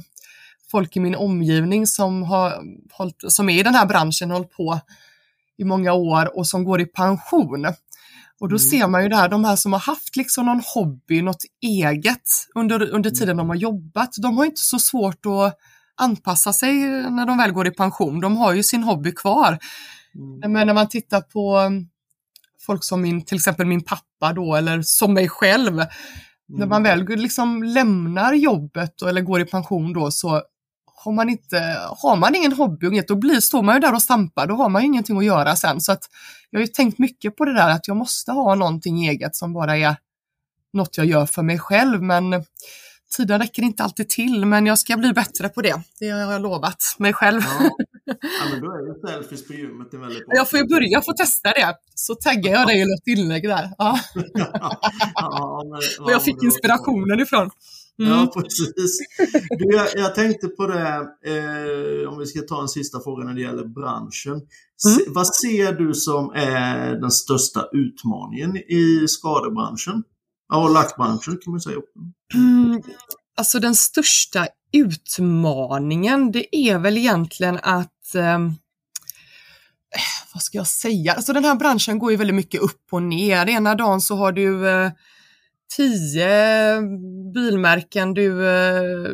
folk i min omgivning som, har som är i den här branschen och hållit på i många år och som går i pension. Och då mm. ser man ju där, de här som har haft liksom någon hobby, något eget under, under tiden de har jobbat, de har inte så svårt att anpassa sig när de väl går i pension. De har ju sin hobby kvar. Mm. Men när man tittar på folk som min, till exempel min pappa då, eller som mig själv, mm. när man väl liksom lämnar jobbet eller går i pension då så har man, inte, har man ingen hobby, då blir, står man ju där och stampar, då har man ju ingenting att göra sen. Så att jag har ju tänkt mycket på det där att jag måste ha någonting eget som bara är något jag gör för mig själv. Men tiden räcker inte alltid till, men jag ska bli bättre på det. Det har jag lovat mig själv. Ja, ja men då är ju selfies på gymmet en väldigt bra. Jag får ju börja få testa det, så taggar jag dig i ett inlägg där. Ja. ja, men, jag fick inspirationen ifrån. Mm. Ja, precis. Du, jag, jag, tänkte på det, eh, om vi ska ta en sista fråga när det gäller branschen. Mm. Se, vad ser du som är den största utmaningen i skadebranschen? Ja, och lackbranschen kan man säga. Mm. Alltså den största utmaningen, det är väl egentligen att eh, vad ska jag säga? Alltså den här branschen går ju väldigt mycket upp och ner. Ena dagen så har du eh, tio eh, bilmärken du, eh,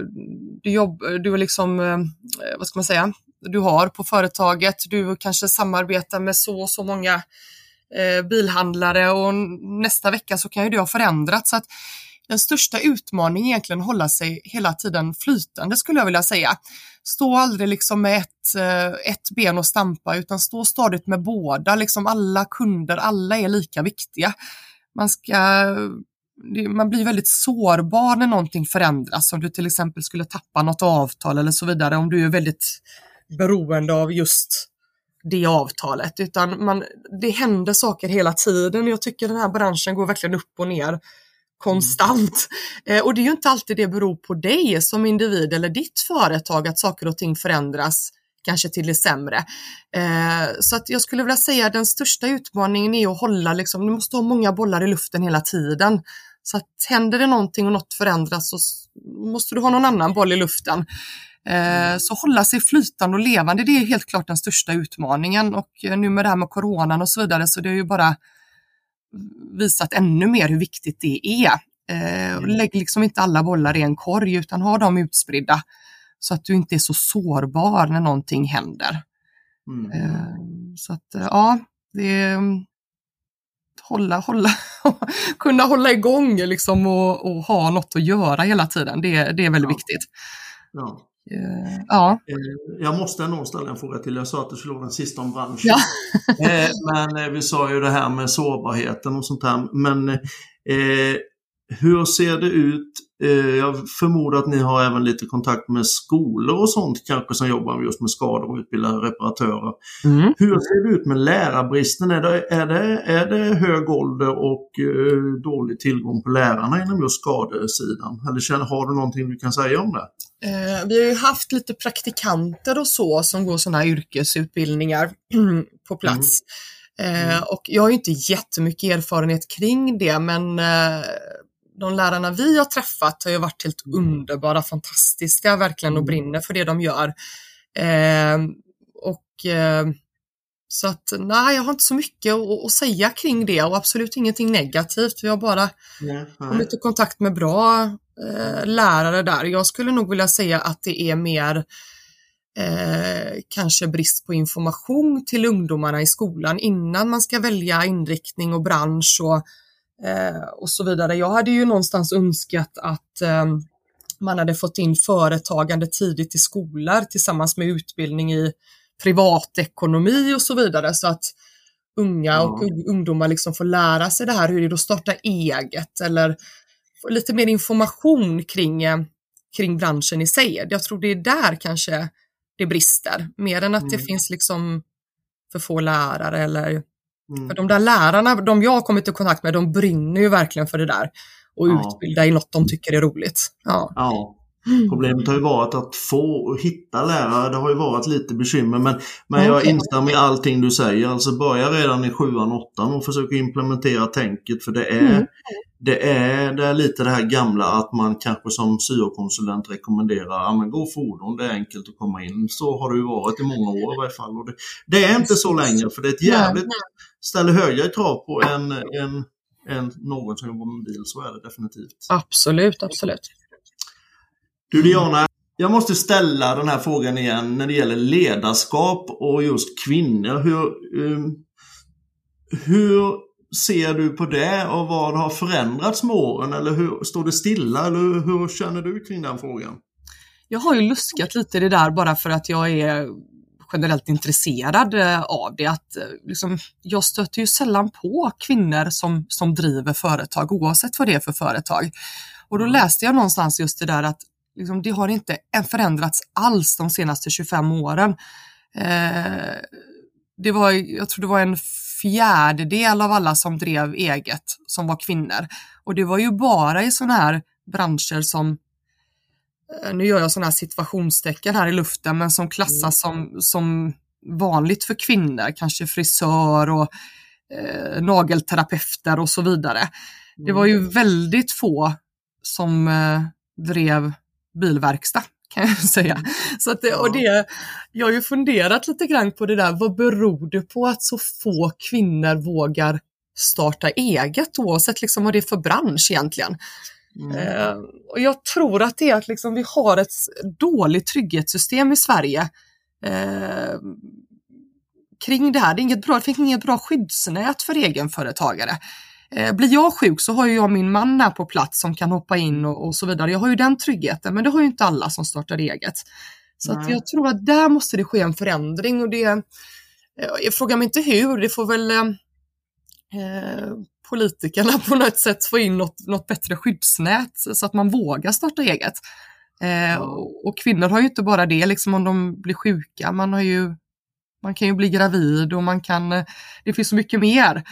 du, jobb, du liksom, eh, vad ska man säga, du har på företaget. Du kanske samarbetar med så och så många bilhandlare och nästa vecka så kan ju det ha förändrats. Så att den största utmaningen är egentligen att hålla sig hela tiden flytande skulle jag vilja säga. Stå aldrig liksom med ett, ett ben och stampa utan stå stadigt med båda. Liksom alla kunder, alla är lika viktiga. Man ska man blir väldigt sårbar när någonting förändras. Om du till exempel skulle tappa något avtal eller så vidare, om du är väldigt beroende av just det avtalet, utan man, det händer saker hela tiden. Jag tycker den här branschen går verkligen upp och ner konstant. Mm. Eh, och det är ju inte alltid det beror på dig som individ eller ditt företag att saker och ting förändras kanske till det sämre. Eh, så att jag skulle vilja säga att den största utmaningen är att hålla, liksom, du måste ha många bollar i luften hela tiden. Så att händer det någonting och något förändras så måste du ha någon annan boll i luften. Eh, mm. så hålla sig flytande och levande, det är helt klart den största utmaningen och eh, nu med det här med coronan och så vidare så det är ju bara visat ännu mer hur viktigt det är. Eh, mm. lägg liksom inte alla bollar i en korg utan ha dem utspridda så att du inte är så sårbar när någonting händer. Mm. Eh, så att ja, det är hålla, hålla, kunna hålla igång liksom och, och, ha något att göra hela tiden. Det, det är väldigt ja. viktigt. Ja. Uh, ja. Eh, jag måste nog ställa en fråga till. Jag sa att du skulle vara den sista om branschen. Ja. men vi sa ju det här med sårbarheten och sånt här. Men eh, hur ser det ut? Eh, jag förmodar att ni har även lite kontakt med skolor och sånt kanske som jobbar just med skador och utbildar reparatörer. Mm. Hur ser det ut med lärarbristen? Är det, är det, är det hög ålder och uh, dålig tillgång på lärarna inom just skadesidan? Eller känner, har du någonting du kan säga om det? Eh, vi har ju haft lite praktikanter och så som går sådana här yrkesutbildningar på plats. Mm. Mm. och jag har inte jättemycket erfarenhet kring det men de lärarna vi har träffat har ju varit helt underbara, fantastiska verkligen och mm. brinner för det de gör. Eh, och eh, så att nej, jag har inte så mycket att, att, säga kring det och absolut ingenting negativt. Vi har bara nej. kommit i kontakt med bra eh, lärare där. Jag skulle nog vilja säga att det är mer Eh, kanske brist på information till ungdomarna i skolan innan man ska välja inriktning och bransch och eh, och så vidare. Jag hade ju någonstans önskat att eh, man hade fått in företagande tidigt i skolor tillsammans med utbildning i privatekonomi och så vidare så att unga och ungdomar liksom får lära sig det här hur det är att starta eget eller få lite mer information kring, eh, kring branschen i sig. Jag tror det är där kanske det brister, mer än att mm. det finns liksom för få lärare eller Mm. För de där lärarna, de jag har kommit i kontakt med, de brinner ju verkligen för det där och ja. utbilda i något de tycker är roligt. Ja. ja. Problemet har ju varit att få och hitta lärare, det har ju varit lite bekymmer men, men jag instämmer i allting du säger. Alltså börja redan i sjuan, åttan och försöka implementera tänket för det är, mm. det är, det är lite det här gamla att man kanske som syokonsulent rekommenderar, ja men gå fordon, det är enkelt att komma in. Så har det ju varit i många år i varje fall. Och det, det är inte så länge för det är ett jävligt, ställer högre krav på en, en än någon som jobbar med bil, så är det definitivt. Absolut, absolut. Du Diana, jag måste ställa den här frågan igen när det gäller ledarskap och just kvinnor. Hur, um, hur ser du på det och vad har förändrats med åren? Eller hur, står det stilla? Eller hur känner du kring den frågan? Jag har ju luskat lite i det där bara för att jag är generellt intresserad eh, av det. Att, eh, liksom, jag stöter ju sällan på kvinnor som, som driver företag oavsett vad det är för företag. Och då läste jag någonstans just det där att liksom, det har inte förändrats alls de senaste 25 åren. Eh, det var, jag tror det var en fjärdedel av alla som drev eget som var kvinnor. Och det var ju bara i sådana här branscher som Eh, nu gör jag sådana här situationstecken här i luften, men som klassas som, som vanligt för kvinnor, kanske frisör och eh, nagelterapeuter och så vidare. Det var ju mm. väldigt få som eh, drev bilverkstad kan jag säga. Mm. Så att och det, jag har ju funderat lite grann på det där, vad beror det på att så få kvinnor vågar starta eget oavsett liksom vad det är för bransch egentligen? Mm. Eh, och jag tror att det är att liksom vi har ett dåligt trygghetssystem i Sverige eh, kring det här. Det, är inget bra, det finns inget bra skyddsnät för egenföretagare. Eh, blir jag sjuk så har jag min man här på plats som kan hoppa in och, och, så vidare. Jag har ju den tryggheten, men det har ju inte alla som startar eget. Så att jag tror att där måste det ske en förändring och det, eh, jag frågar mig inte hur, det får väl eh, eh politikerna på något sätt få in något, något bättre skyddsnät så att man vågar starta eget. Eh, och, kvinnor har ju inte bara det, liksom om de blir sjuka, man, har ju, man kan ju bli gravid och man kan, det finns så mycket mer.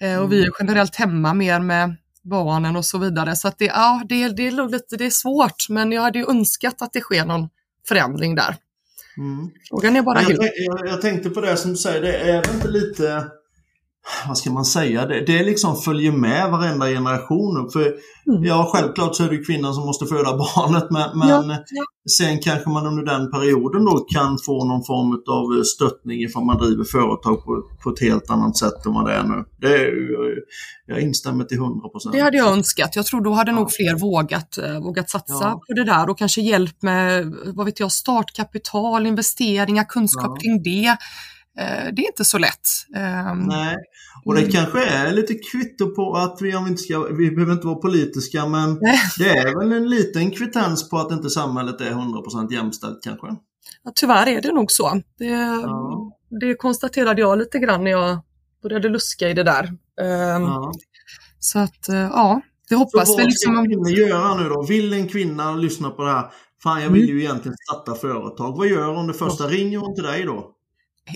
Eh, och vi är mm. generellt hemma mer med barnen och så vidare. Så att det, ja, det, det, är lite, det är svårt, men jag hade ju önskat att det sker någon förändring där. Mm. Frågan är bara jag, hur. Jag, jag, tänkte på det som du säger, det är inte lite vad ska man säga, det, det liksom följer med varenda generation. För mm. ja, självklart så är det kvinnan som måste föda barnet men, men ja, ja. sen kanske man under den perioden då kan få någon form av stöttning ifall man driver företag på, på ett helt annat sätt än vad det är nu. Det jag instämmer till 100 procent. Det hade jag önskat. Jag tror då hade ja. nog fler vågat, eh, vågat satsa på det där och kanske hjälp med vad vet jag, startkapital, investeringar, kunskap kring det. Eh, det är inte så lätt. Ehm, Nej, och det mm. kanske är lite kvitto på att vi, om vi, inte ska, vi behöver inte vara politiska, men det är väl en liten kvittens på att inte samhället är 100% jämställt kanske? Ja, tyvärr är det nog så. Det, ja. det konstaterade jag lite grann när jag började luska i det där. Um, ja. Så att, uh, ja, det hoppas så vad liksom... ska kvinnor göra nu då? Vill en kvinna lyssna på det här? Fan, jag vill mm. ju egentligen starta företag. Vad gör hon det första? Ringer hon till dig då?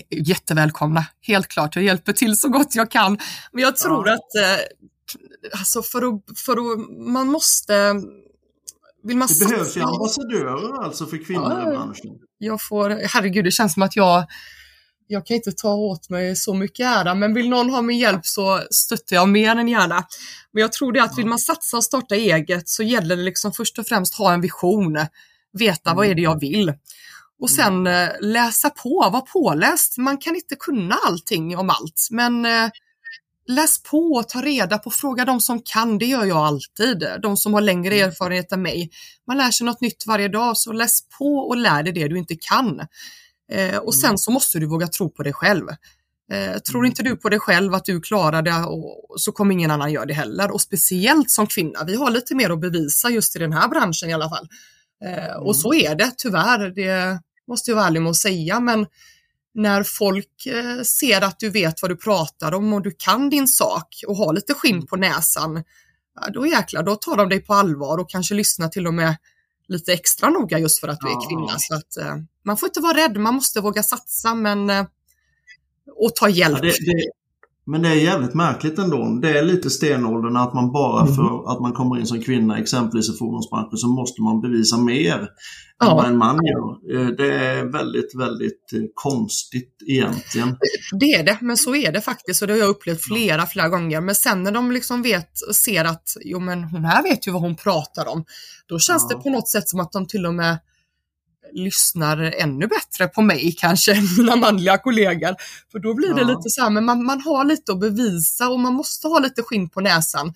Jättevälkomna, helt klart. Jag hjälper till så gott jag kan. Men jag tror ja. att, eh, alltså för att, för att, man måste vill man det behövs ju ambassadörer alltså för kvinnor ja, i branschen. Jag får, herregud, det känns som att jag jag kan inte ta åt mig så mycket ära, men vill någon ha min hjälp så stöttar jag mer än gärna. Men jag tror det att vill man satsa och starta eget så gäller det liksom först och främst ha en vision, veta mm. vad är det jag vill. Och sen mm. eh, läsa på, vara påläst. Man kan inte kunna allting om allt, men eh, läs på och ta reda på, fråga de som kan, det gör jag alltid, de som har längre mm. erfarenhet än mig. Man lär sig något nytt varje dag, så läs på och lär dig det du inte kan. Eh, och sen mm. så måste du våga tro på dig själv. Eh, tror inte du på dig själv att du klarar det och, så kommer ingen annan göra det heller. Och speciellt som kvinna, vi har lite mer att bevisa just i den här branschen i alla fall. Eh, och så är det tyvärr, det måste jag vara ärlig med att säga, men när folk eh, ser att du vet vad du pratar om och du kan din sak och har lite skinn på näsan, då jäklar, då tar de dig på allvar och kanske lyssnar till och med lite extra noga just för att du är kvinna. Så att, eh, man får inte vara rädd, man måste våga satsa men, och ta hjälp. Ja, det, det, Men det är jävligt märkligt ändå. Det är lite stenåldern att man bara Mm. för att man kommer in som kvinna exempelvis i fordonsbranschen så måste man bevisa mer Ja. än vad en man gör. Eh, Det är väldigt, väldigt eh, konstigt egentligen. Det är det, men så är det faktiskt och det har jag upplevt flera, flera gånger. Men sen när de liksom vet ser att jo men hon här vet ju vad hon pratar om, då känns Ja. det på något sätt som att de till och med lyssnar ännu bättre på mig kanske än mina manliga kollegor. För då blir det Ja. lite så här, men man, man har lite att bevisa och man måste ha lite skinn på näsan.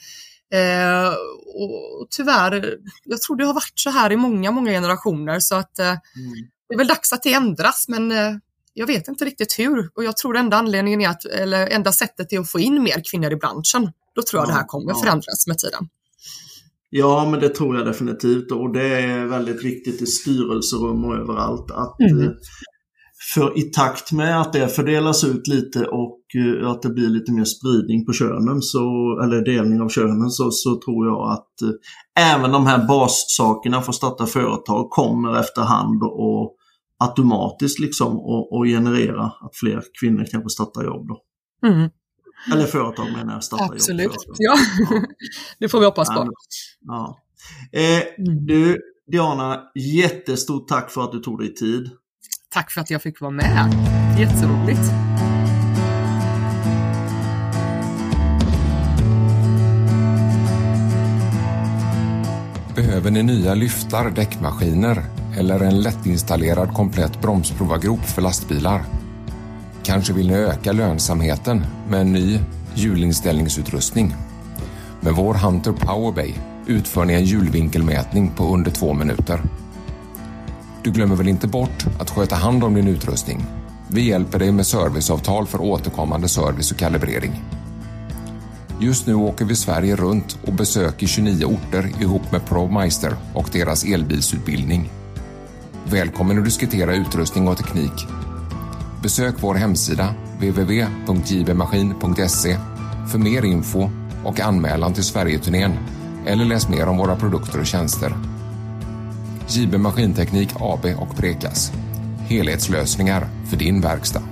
Eh, och tyvärr, jag tror det har varit så här i många, många generationer så att eh, det är väl dags att det ändras men eh, jag vet inte riktigt hur och jag tror enda anledningen är att, eller enda sättet är att få in mer kvinnor i branschen. Då tror jag Ja, det här kommer ja. förändras med tiden. Ja, men det tror jag definitivt och det är väldigt viktigt i styrelserum och överallt att Mm. eh, för i takt med att det fördelas ut lite och eh, att det blir lite mer spridning på könen, så, eller delning av könen, så, så tror jag att eh, även de här bassakerna för att starta företag kommer efterhand och automatiskt liksom och, och generera att fler kvinnor kanske startar jobb då. Mm, Eller företag menar jag, startar absolut. jobb. företag. Ja. det får vi hoppas Ja, på. Ja. Eh, Mm. du, Diana, jättestort tack för att du tog dig tid. Tack för att jag fick vara med. Jätteroligt. Behöver ni nya lyftar, däckmaskiner eller en lättinstallerad komplett bromsprovargrop för lastbilar? Kanske vill ni öka lönsamheten med en ny hjulinställningsutrustning? Med vår Hunter Powerbay utför ni en hjulvinkelmätning på under två minuter. Du glömmer väl inte bort att sköta hand om din utrustning? Vi hjälper dig med serviceavtal för återkommande service och kalibrering. Just nu åker vi Sverige runt och besöker 29 orter ihop med ProMeister och deras elbilsutbildning. Välkommen att diskutera utrustning och teknik. Besök vår hemsida www.jbmaskin.se för mer info och anmälan till Sverigeturnén eller läs mer om våra produkter och tjänster. JB Maskinteknik AB och Prekas. Helhetslösningar för din verkstad.